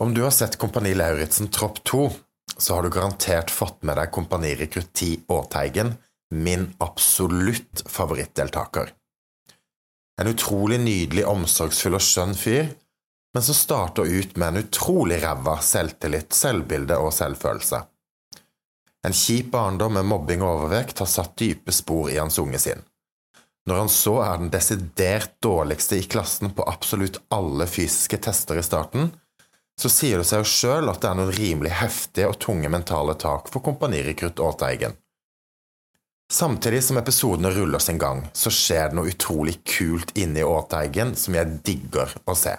Om du har sett Kompani Lauritzen Tropp 2, så har du garantert fått med deg kompanirekrutt 10 Aateigen, min absolutt favorittdeltaker. En utrolig nydelig, omsorgsfull og skjønn fyr, men som starter ut med en utrolig ræva selvtillit, selvbilde og selvfølelse. En kjip barndom med mobbing og overvekt har satt dype spor i hans unge sinn. Når han så er den desidert dårligste i klassen på absolutt alle fysiske tester i starten, så sier det seg jo sjøl at det er noen rimelig heftige og tunge mentale tak for kompanirekrutt Åteigen. Samtidig som episodene ruller sin gang, så skjer det noe utrolig kult inni Åteigen som jeg digger å se.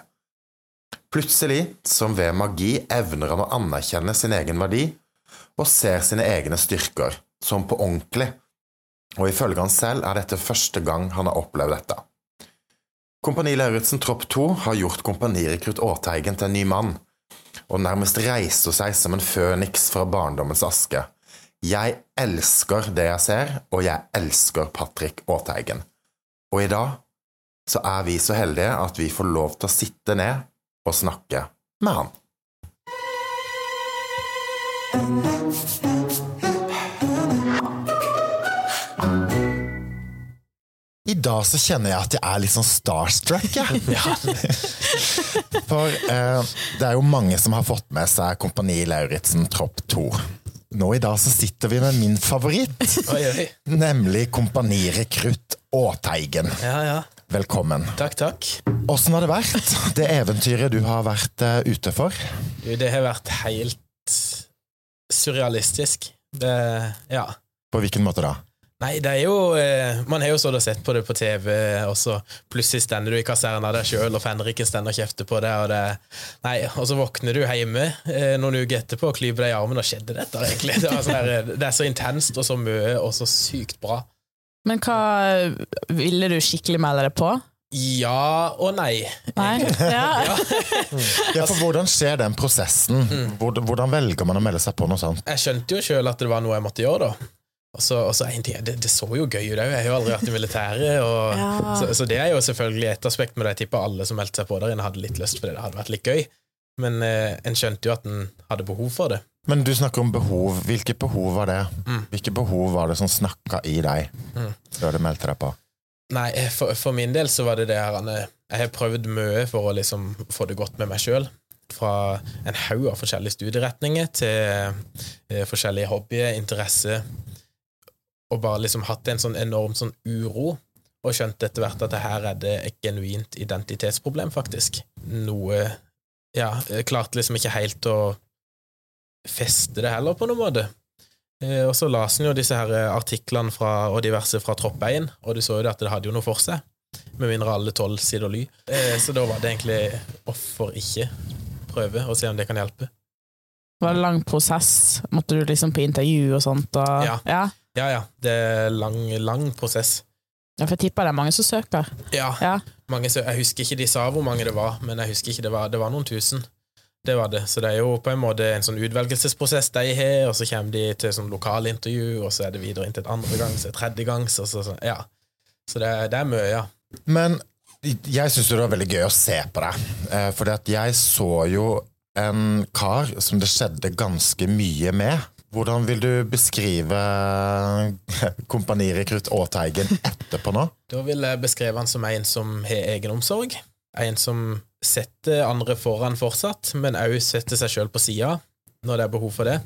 Plutselig, som ved magi, evner han å anerkjenne sin egen verdi og ser sine egne styrker, som på ordentlig, og ifølge han selv er dette første gang han har opplevd dette. Kompani Lauritzen Tropp 2 har gjort kompanirekrutt Åteigen til en ny mann, og nærmest reiser seg som en føniks fra barndommens aske. Jeg elsker det jeg ser, og jeg elsker Patrick Aateigen. Og i dag så er vi så heldige at vi får lov til å sitte ned og snakke med han. I dag så kjenner jeg at jeg er litt sånn starstruck, jeg. For eh, det er jo mange som har fått med seg Kompani Lauritzen Tropp 2. Nå i dag så sitter vi med min favoritt, Oi, oi. nemlig kompanirekrutt Åteigen. Ja, ja. Velkommen. Takk, takk. Åssen har det vært, det eventyret du har vært uh, ute for? Du, det har vært helt surrealistisk. Det Ja. På hvilken måte da? Nei, det er jo eh, Man har jo og sett på det på TV, og så plutselig stender du i kaserna der sjøl, og fenriken stender og kjefter på deg, og det Nei, og så våkner du hjemme eh, noen uker etterpå og klyper deg i armen, og skjedde dette, egentlig? Det, var sånn det er så intenst og så mye og så sykt bra. Men hva ville du skikkelig melde deg på? Ja og nei. Nei? Ja. Ja. Ja, for Hvordan skjer den prosessen? Hvordan, hvordan velger man å melde seg på noe sånt? Jeg skjønte jo sjøl at det var noe jeg måtte gjøre, da. Og så, og så en ting, det, det så jo gøy ut òg. Jeg har jo aldri vært i militæret. Og, Ja. så, så det er jo selvfølgelig et aspekt med det. Jeg tipper alle som meldte seg på der inne, hadde litt lyst, fordi det hadde vært litt gøy. Men eh, en skjønte jo at en hadde behov for det. Men du snakker om behov. Hvilke behov var det? Mm. Hvilke behov var det som snakka i deg Mm. før du meldte deg på? Nei, eh, for, for min del så var det det her Jeg har prøvd mye for å liksom få det godt med meg sjøl. Fra en haug av forskjellige studieretninger til eh, forskjellige hobbyer, interesser. Og bare liksom hatt en sånn enorm sånn uro. Og skjønt etter hvert at det her er det et genuint identitetsproblem, faktisk. Noe Ja, klarte liksom ikke helt å feste det heller, på noen måte. Eh, og så las en jo disse her eh, artiklene fra, og diverse fra Troppeien, og du så jo det at det hadde jo noe for seg. Med mindre alle tolv sider ly. Eh, så da var det egentlig hvorfor ikke prøve og se om det kan hjelpe. Det Var en lang prosess? Måtte du liksom på intervju og sånt? Og... Ja. ja. Ja, ja, det er lang, lang prosess. Ja, For jeg tipper det er mange som søker. Ja, Ja. mange, jeg husker ikke de sa hvor mange det var, men jeg husker ikke det var, det var noen tusen. Det var det. Så det er jo på en måte en sånn utvelgelsesprosess de har, og så kommer de til sånn lokalintervju, og så er det videre inn til et andre gangs, et tredje gangs, så, så, så ja. Så det, det er mye, ja. Men jeg syns det var veldig gøy å se på deg. Eh, fordi at jeg så jo en kar som det skjedde ganske mye med. Hvordan vil du beskrive kompanirekrutt Aateigen etterpå nå? Da vil jeg beskrive han som en som har egenomsorg. En som setter andre foran fortsatt, men òg setter seg sjøl på sida når det er behov for det.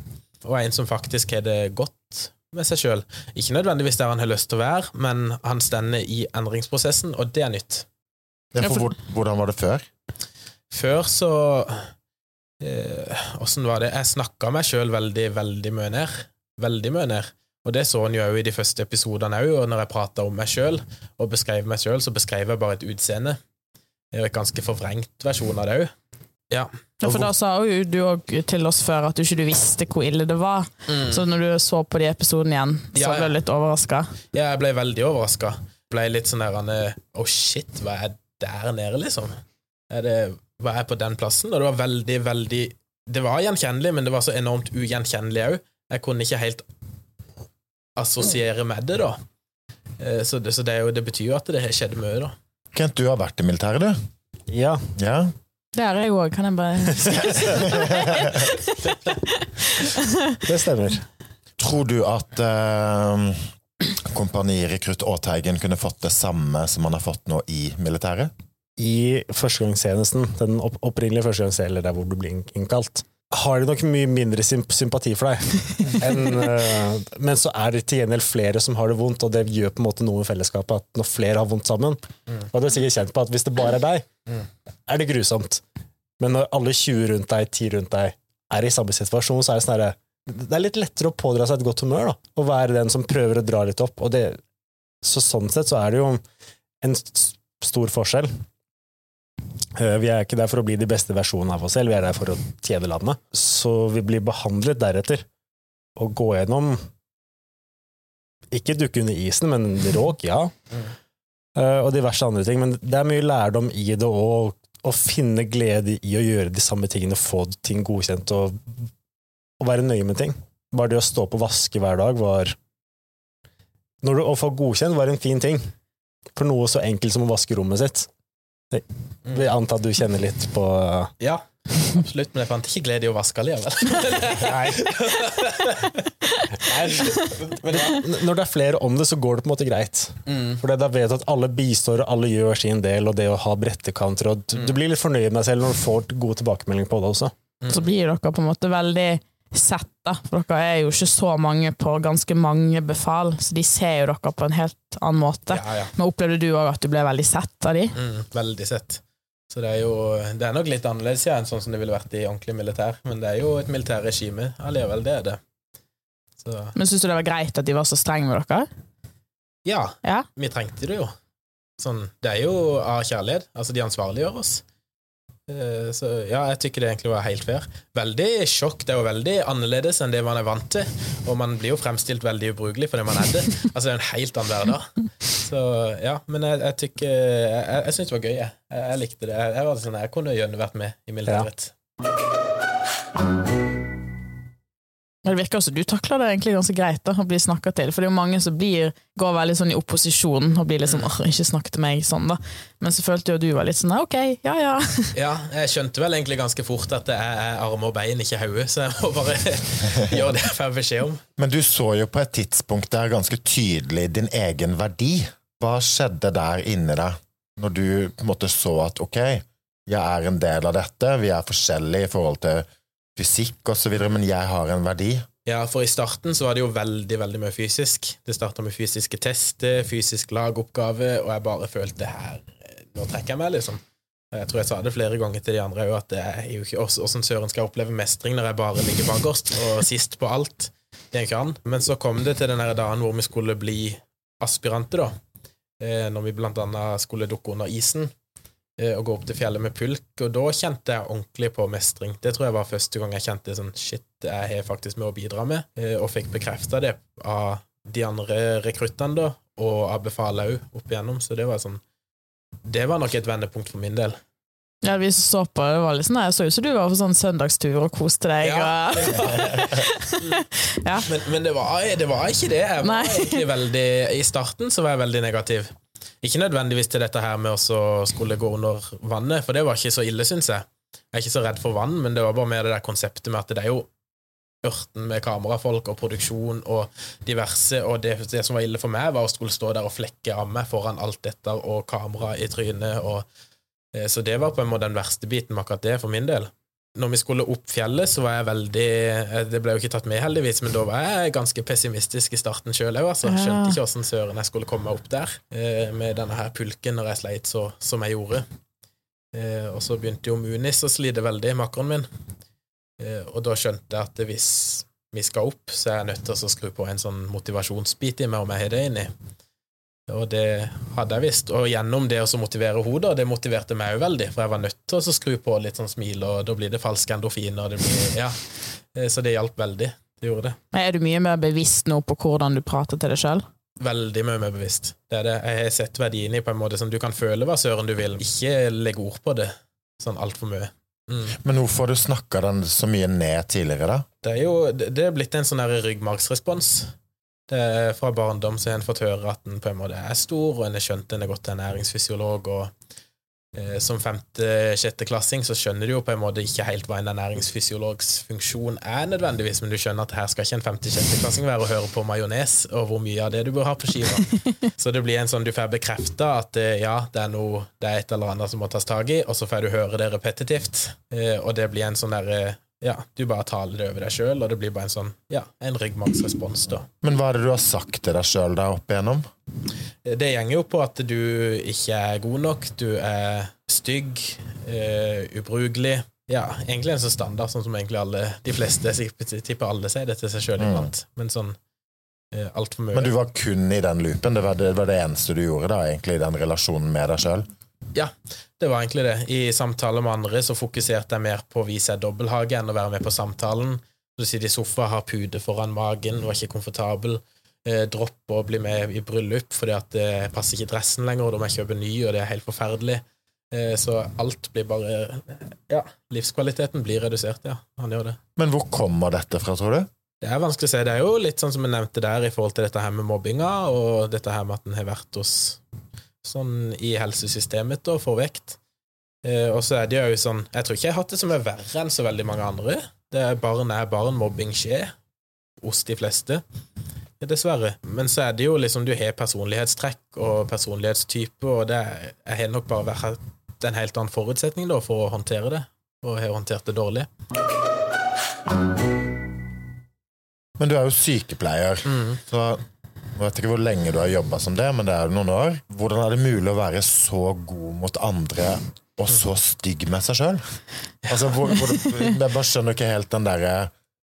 Og en som faktisk har det godt med seg sjøl. Ikke nødvendigvis der han har lyst til å være, men han stender i endringsprosessen, og det er nytt. Ja, for hvordan var det før? Før så eh, Åssen var det? Jeg snakka meg sjøl veldig, veldig mye ned. Veldig mye ned. Og det så en jo òg i de første episodene òg, og når jeg prata om meg sjøl og beskrev meg sjøl, så beskrev jeg bare et utseende. Det er jo et ganske forvrengt versjon av det òg. Ja. Ja, for da sa jo du òg til oss før at du ikke visste hvor ille det var. Så når du så på de episodene igjen, så Mm. Ja, ja. ble du litt overraska. Ja, jeg ble veldig overraska. Ble litt sånn der eh, Oh shit, hva er der nede, liksom? Er det, hva jeg på den plassen? Og det var veldig, veldig Det var gjenkjennelig, men det var så enormt ugjenkjennelig òg. Jeg kunne ikke helt assosiere med det, da. Eh, Så, det, så det, er jo, det betyr jo at det har skjedd mye, da. Kent, du har vært i militæret, du? Ja, Ja. Det er jeg òg, kan jeg bare Det stemmer. Tror du at uh, kompanirekrutt Aateigen kunne fått det samme som han har fått nå i militæret? I førstegangstjenesten, den opp opprinnelige førstegangstjenesten, der hvor du blir innkalt, har de nok mye mindre sympati for deg. enn, eh, men så er det til gjengjeld flere som har det vondt, og det gjør på en måte noe med fellesskapet. At når flere har vondt sammen Og du er sikkert kjent på at hvis det bare er deg, er det grusomt. Men når alle 20 rundt deg, 10 rundt deg, er i samme situasjon, så er det sånn herre Det er litt lettere å pådra seg et godt humør, da. Og være den som prøver å dra litt opp. Og det, så sånn sett så er det jo en stor forskjell. Eh, Vi er ikke der for å bli de beste versjonene av oss selv, vi er der for å tjene landet. Så vi blir behandlet deretter. Å gå gjennom Ikke dukke under isen, men råk, ja. Eh, Og diverse andre ting. Men det er mye lærdom i det òg. Å finne glede i å gjøre de samme tingene, få ting godkjent og, og være nøye med ting. Bare det å stå på vaske hver dag var når du, Å få godkjent var en fin ting. For noe så enkelt som å vaske rommet sitt. Jeg antar at du kjenner litt på Ja, absolutt, men jeg fant ikke glede i å vaske likevel. Nei. Nei. når det er flere om det, så går det på en måte greit. For da vet du at alle bistår, og alle gjør sin del, og det å ha brettekanter og du, du blir litt fornøyd med deg selv når du får gode tilbakemeldinger på det også. Så blir dere på en måte veldig sett, da. For dere er jo ikke så mange på ganske mange befal, så de ser jo dere på en helt annen måte. Ja, ja. Men opplevde du òg at du ble veldig sett av de? Mm, veldig sett. Så det er jo Det er nok litt annerledes ja, enn sånn som det ville vært i ordentlig militær, men det er jo et militærregime allikevel, det er det. Så Men syns du det var greit at de var så strenge med dere? ja, Ja. vi trengte det jo. Sånn, det er jo av kjærlighet. Altså, de ansvarliggjør oss. Eh, Så ja, jeg tykker det egentlig var helt fair. Veldig sjokk. Det er jo veldig annerledes enn det man er vant til. Og man blir jo fremstilt veldig ubrukelig det man er det. Altså, det er en helt annen hverdag. Så ja, men jeg, jeg tykker Jeg, jeg, syns det var gøy, jeg. Jeg, jeg likte det. Jeg, jeg, var sånn, jeg kunne gjerne vært med i militæret. Men det virker også du takler det egentlig ganske greit da, å bli snakka til. For det er jo mange som blir, går veldig sånn i opposisjon og blir litt sånn åh, ikke snakk til meg sånn, da. Men så følte jo du var litt sånn ok, ja ja. Ja, jeg skjønte vel egentlig ganske fort at det er armer og bein, ikke hode, så jeg må bare gjøre det jeg får beskjed om. Men du så jo på et tidspunkt der ganske tydelig din egen verdi. Hva skjedde der inni deg når du på en måte så at ok, jeg er en del av dette, vi er forskjellige i forhold til fysikk videre, men jeg har en verdi. Ja, for i starten så var det jo veldig, veldig mye fysisk. Det starta med fysiske tester, fysisk lagoppgave, og jeg bare følte her Nå trekker jeg meg, liksom. Jeg tror jeg sa det flere ganger til de andre òg, at det er jo ikke åssen søren skal jeg oppleve mestring når jeg bare ligger bakerst og sist på alt. Det er ikke an. Men så kom det til den her dagen hvor vi skulle bli aspiranter, da. Eh, Når vi blant annet skulle dukke under isen eh, og gå opp til fjellet med pulk, og da kjente jeg ordentlig på mestring. Det tror jeg var første gang jeg kjente sånn shit, jeg har faktisk med å bidra med, eh, og fikk bekrefta det av de andre rekruttene, da, og av befalet òg, opp igjennom, så det var sånn Det var nok et vendepunkt for min del. Ja, vi så på, det var litt sånn, jeg så ut som du var på sånn søndagstur og koste deg. Ja. Ja. Men, men det, var, det var ikke det. Jeg var egentlig veldig I starten så var jeg veldig negativ. Ikke nødvendigvis til dette her med å skulle gå under vannet, for det var ikke så ille, syns jeg. Jeg er ikke så redd for vann, men det var bare mer det der konseptet med at det er jo ørten med kamerafolk og produksjon og diverse, og det, det som var ille for meg, var å skulle stå der og flekke av meg foran alt dette og kamera i trynet, og eh, så det var på en måte den verste biten med akkurat det, for min del. Når vi skulle opp fjellet, så var jeg veldig eh, Det ble jo ikke tatt med, heldigvis, men da var jeg ganske pessimistisk i starten sjøl òg. Altså. Skjønte ikke åssen søren jeg skulle komme meg opp der eh, med denne her pulken når jeg sleit så som jeg gjorde. Eh, og så begynte jo Munis å slite veldig, makkeren min. Eh, og da skjønte jeg at hvis vi skal opp, så er jeg nødt til å skru på en sånn motivasjonsbit i meg om jeg har det inni. Og det hadde jeg visst. Og gjennom det å motivere hodet, det motiverte meg òg veldig, for jeg var nødt til å skru på litt sånn smil, og da blir det falske endorfiner. Det blir, ja. Eh, Så det hjalp veldig. Det gjorde det. Er du mye mer bevisst nå på hvordan du prater til deg sjøl? Veldig mye mer bevisst. Det er det. Jeg har sett verdien i på en måte som du kan føle hva søren du vil. Ikke legge ord på det sånn altfor mye. Mm. Men hvorfor har du snakka den så mye ned tidligere, da? Det er jo det er blitt en sånn ryggmargsrespons. Det er Fra barndom så har en fått høre at en på en måte er stor, og en har skjønt en er godt til ernæringsfysiolog, og eh, som femte-sjetteklassing så skjønner du jo på en måte ikke helt hva en ernæringsfysiologs funksjon er, nødvendigvis, men du skjønner at her skal ikke en femte-sjetteklassing være og høre på majones, og hvor mye av det du bør ha på skiva. Så det blir en sånn du får bekrefta at eh, ja, det er noe, det er et eller annet som må tas tak i, og så får du høre det repetitivt, eh, og det blir en sånn derre ja, du bare taler det over deg sjøl, og det blir bare en sånn, ja, en ryggmargsrespons, da. Men hva er det du har sagt til deg sjøl der opp igjennom? Det gjenger jo på at du ikke er god nok, du er stygg, uh, ubrukelig. Ja, egentlig en sånn standard, sånn som egentlig alle, de fleste, tipper alle sier det til seg sjøl iblant, mm. men sånn uh, altfor mye. Men du var kun i den loopen? Det var det, var det eneste du gjorde, da, egentlig, i den relasjonen med deg sjøl? Ja, det var egentlig det. I samtale med andre så fokuserte jeg mer på å vise dobbelthage enn å være med på samtalen. Du sitter i sofa, har pude foran magen, var ikke komfortabel. Eh, droppe å bli med i bryllup fordi at det passer ikke dressen lenger, og da må jeg kjøpe ny, og det er helt forferdelig. Eh, så alt blir bare Ja, livskvaliteten blir redusert, ja. Han gjør det. Men hvor kommer dette fra, tror du? Det er vanskelig å si. Det er jo litt sånn som jeg nevnte der, i forhold til dette her med mobbinga, og dette her med at en har vært hos sånn i helsesystemet da, for vekt. Eh, og så er det jo sånn Jeg tror ikke jeg har hatt det som er verre enn så veldig mange andre. Det er barn er barn, mobbing skjer hos de fleste, dessverre. Men så er det jo liksom du har personlighetstrekk og personlighetstype, og det jeg har nok bare vært en helt annen forutsetning da for å håndtere det, og har håndtert det dårlig. Men du er jo sykepleier, mm. så jeg vet ikke hvor lenge du har jobba som det, men det er noen år. Hvordan er det mulig å være så god mot andre og så stygg med seg sjøl? Altså, jeg bare skjønner ikke helt den derre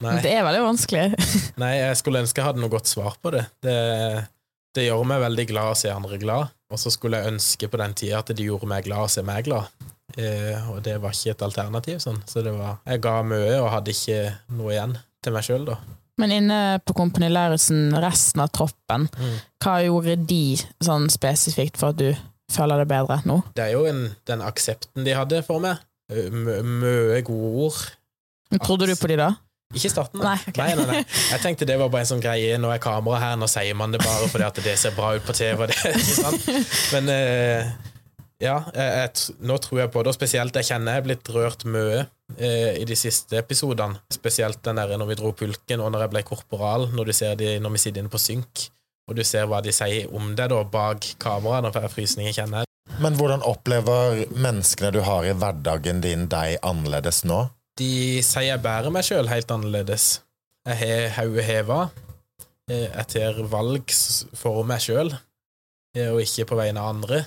Det er veldig vanskelig. Nei, jeg skulle ønske jeg hadde noe godt svar på det. Det, det gjør meg veldig glad å se andre glad, og så skulle jeg ønske på den tida at de gjorde meg glad å se meg glad. Eh, og det var ikke et alternativ, sånn. Så det var Jeg ga mye og hadde ikke noe igjen til meg sjøl, da. Men inne på Kompani Lauritzen, resten av troppen, mm. hva gjorde de sånn spesifikt for at du føler det bedre nå? Det er jo en, den aksepten de hadde for meg. Mye gode ord. Trodde du på de da? Ikke i starten. Nei, okay. nei, nei, nei, Jeg tenkte det var bare en sånn greie. Nå er kamera her, nå sier man det bare fordi at det ser bra ut på TV. Det? Men uh, ja, jeg, nå tror jeg på det, og spesielt jeg kjenner jeg er blitt rørt mye eh, i de siste episodene. Spesielt den der når vi dro pulken, og når jeg ble korporal, når, du ser de, når vi sitter inne på synk, og du ser hva de sier om deg da, bak kameraet, når jeg frysninger, kjenner jeg. Men hvordan opplever menneskene du har i hverdagen din, deg annerledes nå? De sier jeg bærer meg sjøl helt annerledes. Jeg har hodet heva. Eh, jeg tar valg for meg sjøl, eh, og ikke på vegne av andre.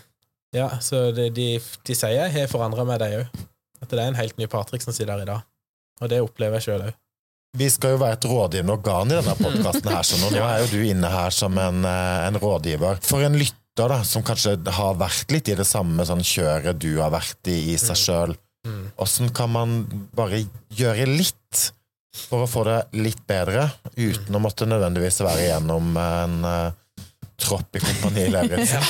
Ja, så det, de, de, sier har forandra meg, de òg. At det er en helt ny Patrick som sitter der i dag. Og det opplever jeg sjøl òg. Vi skal jo være et rådgivende organ i denne podkasten her, så nå er jo du inne her som en, eh, en rådgiver. For en lytter da, som kanskje har vært litt i det samme sånn kjøret du har vært i i seg mm. sjøl, åssen mm. kan man bare gjøre litt for å få det litt bedre, uten å måtte nødvendigvis være igjennom en uh, tropp i Kompani Lauritzen.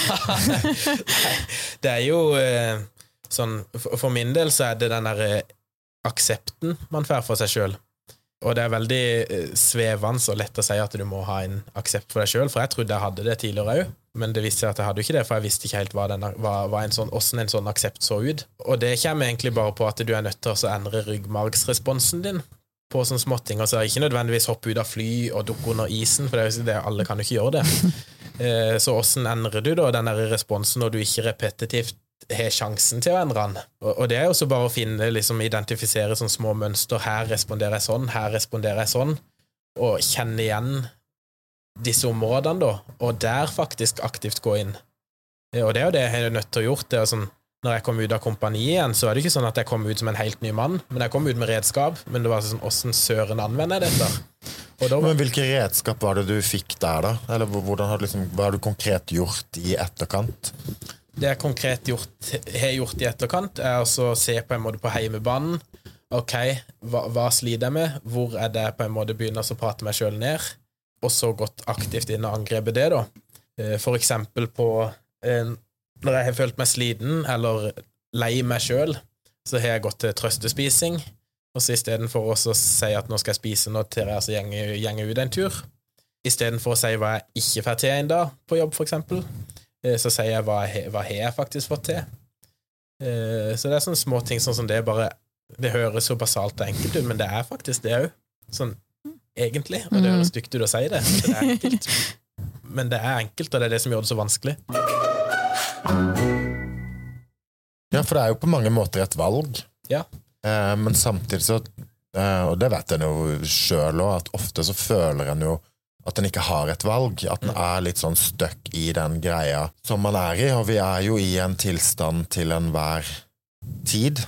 det er jo eh, sånn For min del så er det den derre eh, aksepten man får for seg sjøl. Og det er veldig eh, svevende og lett å si at du må ha en aksept for deg sjøl, for jeg trodde jeg hadde det tidligere òg, men det viste seg at jeg hadde ikke det, for jeg visste ikke helt hva en sånn, hvordan en sånn aksept så ut. Og det kommer egentlig bare på at du er nødt til å endre ryggmargsresponsen din på sånne småting. Altså ikke nødvendigvis hoppe ut av fly og dukke under isen, for det er det, alle kan jo ikke gjøre det. Eh, så åssen endrer du da den responsen når du ikke repetitivt har sjansen til å endre den? Og det er jo også bare å finne, liksom identifisere sånne små mønster. Her responderer jeg sånn, her responderer jeg sånn. Og kjenne igjen disse områdene, da, og der faktisk aktivt gå inn. Eh, og det er jo det jeg er nødt til å gjøre. Det er sånn, når jeg kom ut av kompaniet igjen, så er det ikke sånn at jeg kom ut som en helt ny mann, men jeg kom ut med redskap. Men det var sånn åssen søren anvender jeg dette? Da, Men Hvilke redskap var det du fikk der, da? Eller hvordan har liksom, Hva har du konkret gjort i etterkant? Det jeg konkret gjort, har gjort i etterkant, er å se på en måte på heimebanen. Ok, hva, hva, sliter jeg med? Hvor er det på en måte begynner å prate meg sjøl ned? Og så gått aktivt inn og angrepet det, da. Eh, for eksempel på Når jeg har følt meg sliten eller lei meg sjøl, så har jeg gått til trøstespising. Og så istedenfor å si at nå skal jeg spise noe til jeg gjenger ut en tur, istedenfor å si hva jeg ikke får til en dag på jobb, for eksempel, eh, så sier jeg hva, hva har jeg faktisk fått til. Eh, så det er sånne små ting sånn som det bare Det høres så basalt og enkelt ut, men det er faktisk det òg. Sånn egentlig. Og det Mm. høres stygt ut å si det, men det er enkelt. Men det er enkelt, og det er det som gjør det så vanskelig. Ja, for det er jo på mange måter et valg. Ja. Eh, men samtidig så eh, Og det vet en jo sjøl òg, at ofte så føler en jo at en ikke har et valg. At en er litt sånn stuck i den greia som man er i. Og vi er jo i en tilstand til enhver tid.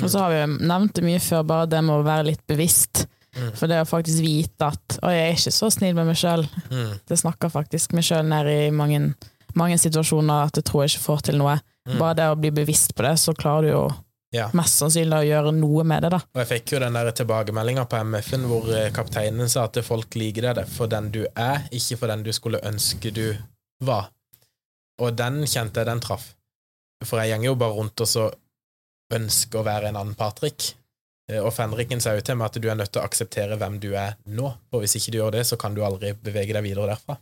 Og så har vi jo nevnt det mye før, bare det med å være litt bevisst. Mm. For det å faktisk vite at 'Å, jeg er ikke så snill med meg sjøl', Mm. det snakker faktisk meg sjøl ned i mange, mange situasjoner at jeg tror jeg ikke får til noe. Mm. Bare det å bli bevisst på det, så klarer du jo Ja. mest sannsynlig å gjøre noe med det, da. Og jeg fikk jo den tilbakemeldinga på MF-en hvor eh, kapteinen sa at folk liker deg for den du er, ikke for den du skulle ønske du var. Og den kjente jeg den traff. For jeg gjenger jo bare rundt og så ønsker å være en annen Patrick. Eh, Og Fenriken sa jo til meg at du er nødt til å akseptere hvem du er nå. Og hvis ikke du gjør det, så kan du aldri bevege deg videre derfra.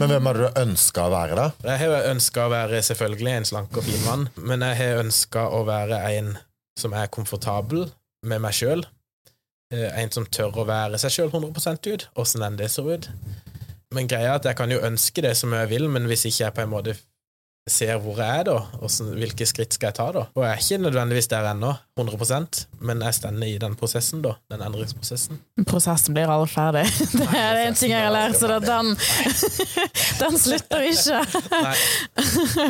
Men hvem har du ønska å være, da? Jeg har ønska å være selvfølgelig en slank og fin mann, men jeg har ønska å være en som er komfortabel med meg sjøl. En som tør å være seg sjøl 100% ut, åssen enn det ser ut. Men greia er at jeg kan jo ønske det som jeg vil, men hvis ikke jeg på en måte ser hvor jeg er da, og hvilke skritt skal jeg ta da? Og jeg er ikke nødvendigvis der ennå, 100% men jeg stender i den prosessen da, den endringsprosessen. Prosessen blir aldri ferdig. Det er det en ting jeg har lært, så det er den, den slutter ikke. Nei,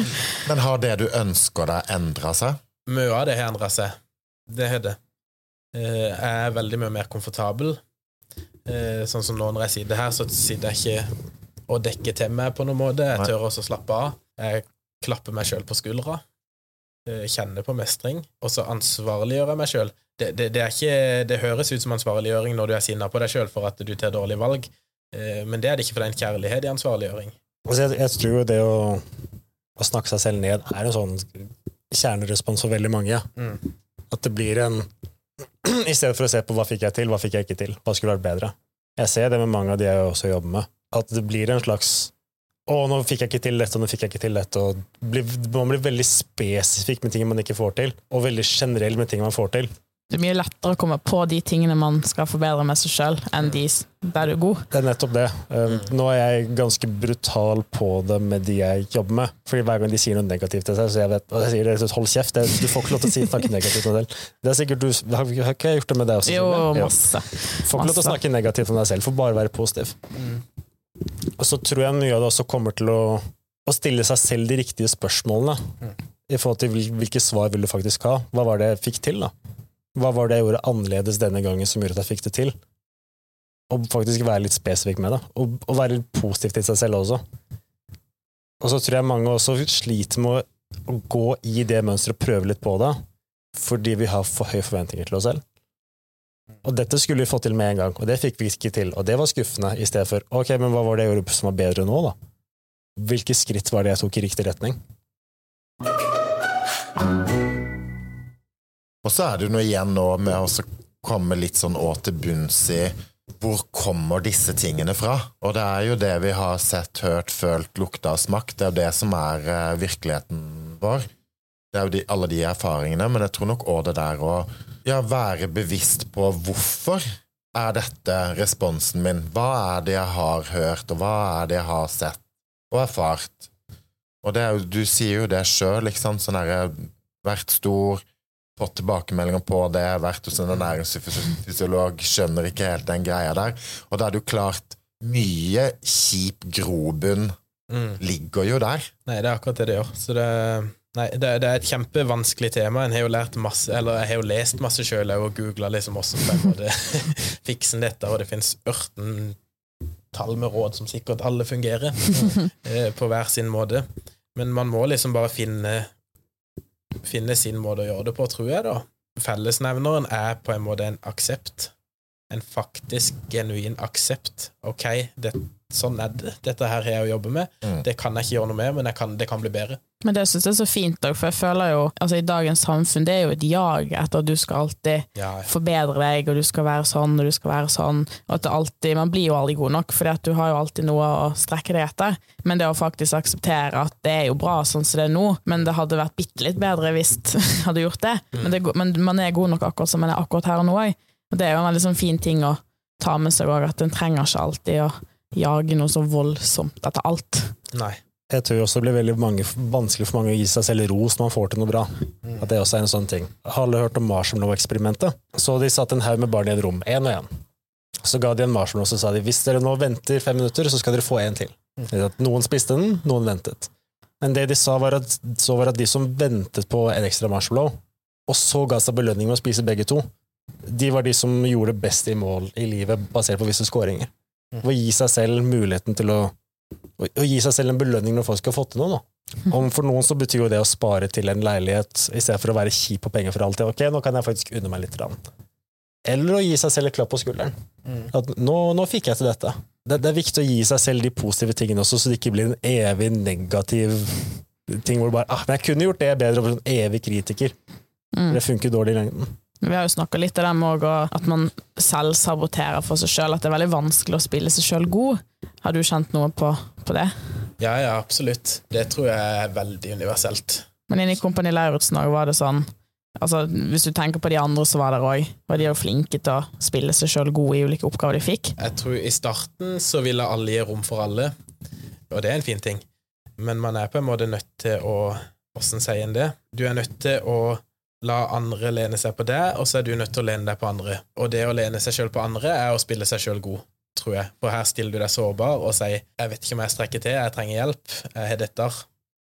Men har det du ønsker deg, endra seg? Mye av det har endra seg. Det har det. Eh, Jeg er veldig mye mer komfortabel. Eh, Sånn som nå når jeg sitter her, så sitter jeg ikke og dekker til meg på noen måte. Jeg tør også å slappe av. Jeg klapper meg sjøl på skuldra. eh, Kjenner på mestring. Og så ansvarliggjør jeg meg sjøl. Det, det, det, er ikke- det høres ut som ansvarliggjøring når du er sinna på deg sjøl for at du tar dårlige valg, Eh, men det er det ikke, for det er en kjærlighet i ansvarliggjøring. Altså, jeg, jeg tror jo det å, å snakke seg selv ned er en sånn kjernerespons for veldig mange. Mm. At det blir en I stedet for å se på hva fikk jeg til, hva fikk jeg ikke til, hva skulle vært bedre. Jeg ser det med mange av de jeg også jobber med, at det blir en slags å, nå fikk jeg ikke til dette, og nå fikk jeg ikke til dette. Og man blir veldig spesifikk med ting man ikke får til, og veldig generell med ting man får til. Det er mye lettere å komme på de tingene man skal forbedre med seg sjøl, enn de der du er god. Det er nettopp det. Um, nå er jeg ganske brutal på det med de jeg jobber med. Fordi hver gang de sier noe negativt til seg, så jeg vet, og jeg sier det, hold kjeft, du får ikke lov til å si snakke negativt om deg selv. Det er sikkert du, har, har ikke jeg gjort det med deg også? Jo, masse. Ja. Får ikke lov til å snakke negativt om deg selv, får bare være positiv. Og så tror jeg mye av det også kommer til å, å stille seg selv de riktige spørsmålene. I forhold til hvilke svar vil du faktisk ha? Hva var det jeg fikk til, da? Hva var det jeg gjorde annerledes denne gangen som gjorde at jeg fikk det til? Og faktisk være litt spesifikk med det. Og, og være positiv til seg selv også. Og så tror jeg mange også sliter med å, å gå i det mønsteret og prøve litt på det, fordi vi har for høye forventninger til oss selv. Og dette skulle vi få til med en gang, og det fikk vi ikke til. Og det var skuffende, i stedet for ok, men hva var det jeg gjorde som var bedre nå, da? Hvilke skritt var det jeg tok i riktig retning? Og så er det noe igjen nå med å komme litt sånn å til bunns i hvor kommer disse tingene fra? Og det er jo det vi har sett, hørt, følt, lukta og smakt. Det er jo det som er eh, virkeligheten vår. Det er jo de, alle de erfaringene, men jeg tror nok òg det der å ja, være bevisst på hvorfor er dette responsen min? Hva er det jeg har hørt, og hva er det jeg har sett og erfart? Og det er jo, du sier jo det sjøl, ikke sant? Sånn derre vært stor, fått tilbakemeldinger på det, vært hos en ernæringsfysiolog, skjønner ikke helt den greia der. Og da er det jo klart, mye kjip grobunn Mm. ligger jo der. Nei, det er akkurat det det gjør. Så det, nei, det, det er et kjempevanskelig tema. En har jo lært masse, eller jeg har jo lest masse sjøl og googla liksom hvordan en fikse dette, og det fins ørten tall med råd som sikkert alle fungerer eh, på hver sin måte. Men man må liksom bare finne finne sin måte å gjøre det på, tror jeg, da. Fellesnevneren er på en måte en aksept. En faktisk genuin aksept. Ok, det, sånn er det. Dette her har jeg å jobbe med. Mm. Det kan jeg ikke gjøre noe med, men jeg kan, det kan bli bedre. Men det synes jeg er så fint òg, for jeg føler jo altså i dagens samfunn det er jo et jag etter at du skal alltid Ja, forbedre deg, og du skal være sånn, og du skal være sånn. Og at det alltid, Man blir jo aldri god nok, for du har jo alltid noe å strekke deg etter. Men det å faktisk akseptere at det er jo bra sånn som det er nå, men det hadde vært bitte litt bedre hvis jeg hadde gjort det. Men, det. men man er god nok akkurat som man er akkurat her og nå òg. Og det er jo en veldig sånn fin ting å ta med seg òg, at en trenger ikke alltid å jage noe så voldsomt etter alt. nei. Jeg tror også det blir veldig mange, vanskelig for mange å gi seg selv ros når man får til noe bra. At det også er en sånn ting. Har alle hørt om marshmallow-eksperimentet? Så de satt en haug med barn i et rom, én og én. Så ga de en marshmallow og sa de hvis dere nå venter fem minutter, så skal dere få en til. At Noen spiste den, noen ventet. Men det de sa var at, så var at de som ventet på en ekstra marshmallow, og så ga seg belønning med å spise begge to, de var de som gjorde det best i mål i livet, basert på visse skåringer. Å gi seg selv muligheten til å å gi seg selv en belønning når folk skal få til noe. Da. Om for noen så betyr jo det å spare til en leilighet i stedet for å være kjip på penger for alltid. Ok, nå kan jeg faktisk unne meg litt. Grann. Eller å gi seg selv et klapp på skulderen. At nå, nå fikk jeg til dette. Det, det er viktig å gi seg selv de positive tingene også, så det ikke blir en evig negativ ting hvor du bare ah, men 'Jeg kunne gjort det bedre', og blir en evig kritiker. Mm. Det funker dårlig i lengden. Vi har jo snakka litt om også, at man selv saboterer for seg sjøl, at det er veldig vanskelig å spille seg sjøl god. Har du kjent noe på, på det? Ja, ja, absolutt. Det tror jeg er veldig universelt. Men inne i Kompani Lauritzen òg var det sånn altså Hvis du tenker på de andre, som var der òg Var de jo flinke til å spille seg sjøl gode i ulike oppgaver de fikk. Jeg tror i starten så ville alle gi rom for alle, og det er en fin ting. Men man er på en måte nødt til å Åssen sier en det? Du er nødt til å la andre lene seg på deg, og så er du nødt til å lene deg på andre. Og det å lene seg sjøl på andre er å spille seg sjøl god, tror jeg. For her stiller du deg sårbar og sier 'jeg vet ikke om jeg strekker til, jeg trenger hjelp', jeg har dette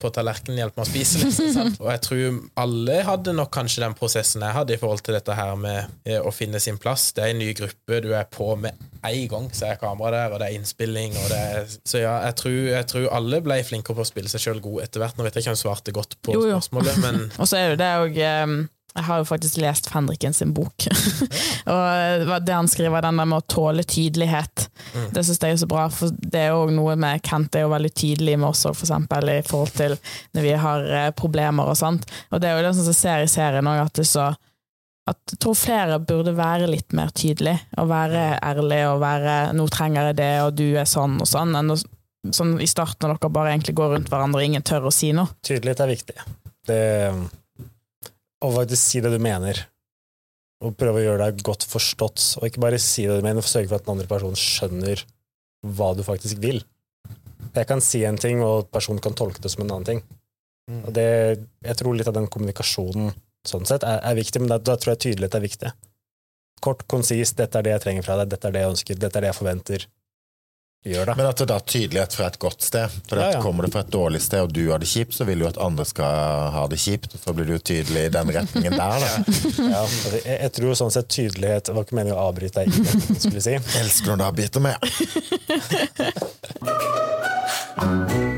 på tallerkenen, hjelp meg å spise, liksom. Og jeg tror alle hadde nok kanskje den prosessen jeg hadde i forhold til dette her med eh, å finne sin plass. Det er en ny gruppe, du er på med en gang, så er kamera der, og det er innspilling, og det er Så ja, jeg tror, jeg tror alle ble flinkere på å spille seg sjøl god etter hvert. Nå vet jeg ikke om jeg svarte godt på Jo, jo. spørsmålet, men Og så er jo det òg Jeg har jo faktisk lest Fendriken sin bok. og det han skriver, den der med å tåle tydelighet, det syns jeg er så bra. For det er jo noe med Kent er jo veldig tydelig med oss for eksempel i forhold til når vi har eh, problemer og sånt. Og det er jo det som jeg ser i serien òg, at det er så at jeg tror flere burde være litt mer tydelig, og være ærlig og være 'nå trenger jeg det, og du er sånn og sånn', enn å sånn i starten når dere bare egentlig går rundt hverandre og ingen tør å si noe. Tydelighet er viktig. Det, å faktisk si det du mener, og prøve å gjøre deg godt forstått, og ikke bare si det du mener, sørge for at den andre personen skjønner hva du faktisk vil. Jeg kan si en ting, og personen kan tolke det som en annen ting. Og det, jeg tror litt av den kommunikasjonen sånn sett er, er viktig, men da, da tror jeg tydelighet er viktig. Kort, konsist, dette er det jeg trenger fra deg, dette er det jeg ønsker, dette er det jeg forventer. Gjør det. Men at det da er tydelighet fra et godt sted. For Ja, ja. Kommer det fra et dårlig sted, og du har det kjipt, så vil du at andre skal ha det kjipt. Så blir du jo tydelig i den retningen der. da. Ja, altså, jeg, jeg tror sånn sett tydelighet Det var ikke meningen å avbryte deg, skulle jeg si. Elsker når du har meg.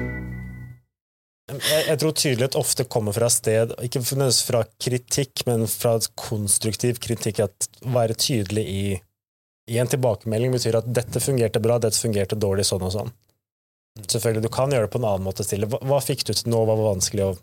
Jeg, jeg tror tydelighet ofte kommer fra sted, ikke nødvendigvis fra kritikk, men fra konstruktiv kritikk. At være tydelig i, i en tilbakemelding betyr at dette fungerte bra, dette fungerte dårlig, sånn og sånn. Selvfølgelig, du kan gjøre det på en annen måte. Stille. Hva, hva fikk du til nå? Hva var vanskelig å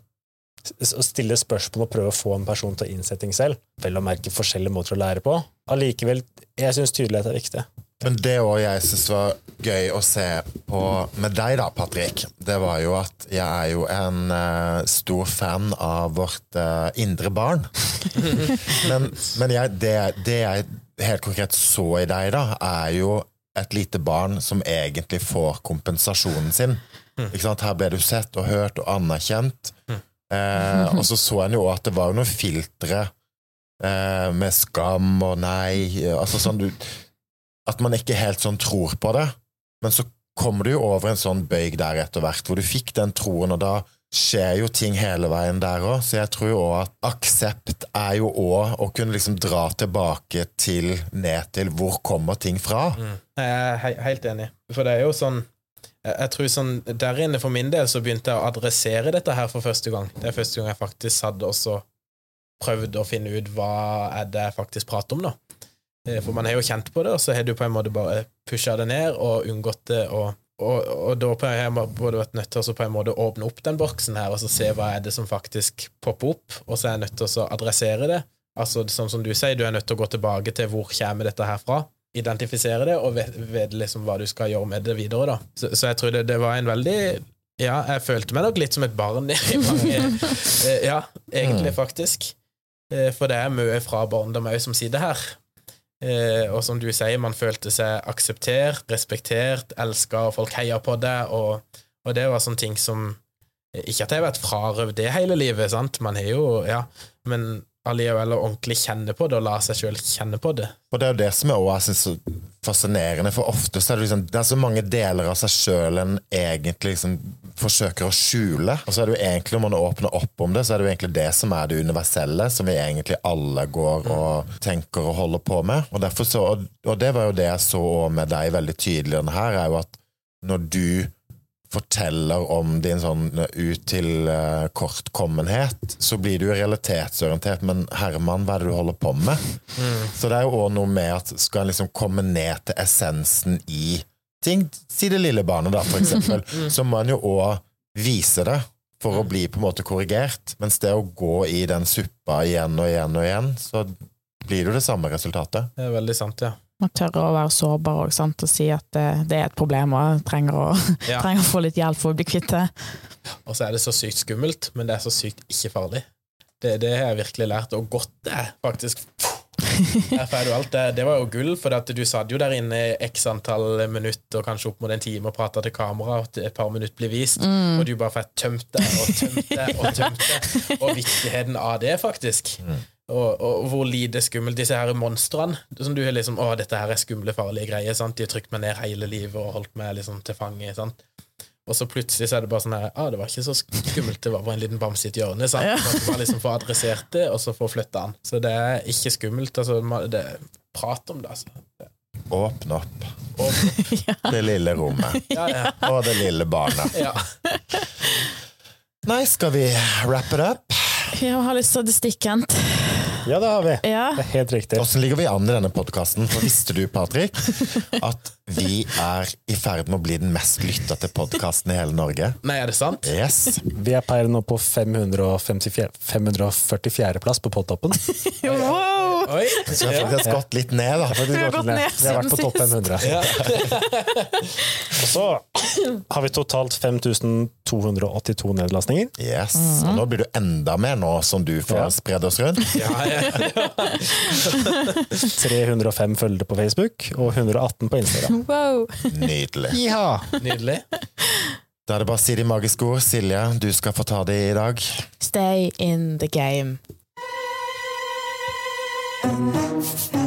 å stille spørsmål og prøve å få en person til å innse ting selv. Vel å merke forskjellige måter å lære på. Allikevel, jeg syns tydelighet er viktig. Men det òg jeg syns var gøy å se på med deg, da, Patrick, det var jo at jeg er jo en uh, stor fan av vårt uh, indre barn. men men jeg, det, det jeg helt konkret så i deg, da, er jo et lite barn som egentlig får kompensasjonen sin. Ikke sant? Her ble du sett og hørt og anerkjent. Eh, og så så en jo at det var jo noen filtre eh, med skam og nei. Altså sånn du At man ikke helt sånn tror på det. Men så kommer du jo over en sånn bøyg der etter hvert, hvor du fikk den troen, og da skjer jo ting hele veien der òg. Så jeg tror jo òg at aksept er jo òg å kunne liksom dra tilbake til ned til hvor kommer ting fra. Jeg er he helt enig. For det er jo sånn jeg jeg tror sånn, Der inne for min del så begynte jeg å adressere dette her for første gang. Det er første gang jeg faktisk hadde også prøvd å finne ut hva er det jeg faktisk prater om, da. Eh, For man har jo kjent på det, og så har du på en måte bare pusha det ned og unngått det. Og og, og da har jeg både vært nødt til å på en måte åpne opp den boksen her og så se hva er det som faktisk popper opp, og så er jeg nødt til å adressere det. Altså, sånn som du sier, du er nødt til å gå tilbake til hvor kommer dette her fra, identifisere det, og vite liksom hva du skal gjøre med det videre. da. Så, så jeg tror det, det, var en veldig Ja, jeg følte meg nok litt som et barn i mange Ja, egentlig, faktisk. Eh, for det er mye fra barndom òg som sitter her. Eh, og som du sier, man følte seg akseptert, respektert, elska, og folk heia på det, og, og, det var sånne ting som Ikke at jeg har vært frarøvd det hele livet, sant, man har jo Ja, men allikevel å ordentlig kjenne på det, og la seg sjøl kjenne på det. Og det er jo det som er også, jeg synes, fascinerende, for ofte så er det liksom Det er så mange deler av seg sjøl en egentlig liksom forsøker å skjule. Og så er det jo egentlig, når man åpner opp om det, så er det jo egentlig det som er det universelle, som vi egentlig alle går og tenker og holder på med. Og, så, og det var jo det jeg så med deg veldig tydelig denne her, er jo at når du forteller om din sånn ut til uh, kortkommenhet, så blir du realitetsorientert. Men Herman, hva er det du holder på med? Mm. Så det er jo òg noe med at skal en liksom komme ned til essensen i ting, si det lille barnet, da, for eksempel, mm. så må en jo òg vise det for å bli på en måte korrigert. Mens det å gå i den suppa igjen og igjen og igjen, så blir det jo det samme resultatet. Det er veldig sant, ja. Man tørre å være sårbar og, sant, og si at det, det, er et problem og trenger å, ja. trenger å få litt hjelp for å bli kvitt det. Og så er det så sykt skummelt, men det er så sykt ikke farlig. Det, det har jeg virkelig lært, og godt det er faktisk. Det, det, var jo gull, for du satt jo der inne x antall minutter, kanskje opp mot en time, og prata til kamera, og et par minutter blir vist, mm. og du bare fikk tømt det og tømt det og tømt det. Og viktigheten av det, faktisk. Mm. Og, og, hvor lite skummelt disse her monstrene som du har liksom, å, dette her er skumle, farlige greier. sant? De har trykt meg ned hele livet og holdt meg liksom til fange. sant? Og så plutselig så er det bare sånn her ah, det var ikke så skummelt, det var bare en liten bamse i et hjørne. sant? Man bare liksom få adressert det, og så få flytta den. Så det er ikke skummelt. altså, det, Prat om det, altså. Åpne opp. Åpne opp. ja. Det lille rommet. Ja, ja. Og det lille barnet. Ja. Nei, skal vi wrap it up? Jeg har litt statistikk, Kent. Ja, det har vi. Ja. Det er helt riktig. Åssen ligger vi an i denne podkasten? Visste du, Patrick, at vi er i ferd med å bli den mest lytta til podkasten i hele Norge? Nei, er det sant? Yes. Vi er per nå på 544.-plass på podtoppen. wow! Oi. Så jeg har faktisk gått litt ned, da. Vi har, gått ned. vi har vært på topp 500. Ja. Og så har vi totalt 5282 nedlastninger. Yes. Og nå blir du enda mer nå som du får spredd oss rundt. Ja, ja. 305 følgere på Facebook og 118 på Instagram. Wow. Nydelig. Ja. Nydelig. Da er det bare å si de magiske ord. Silje, du skal få ta det i dag. Stay in the game. and, and, and.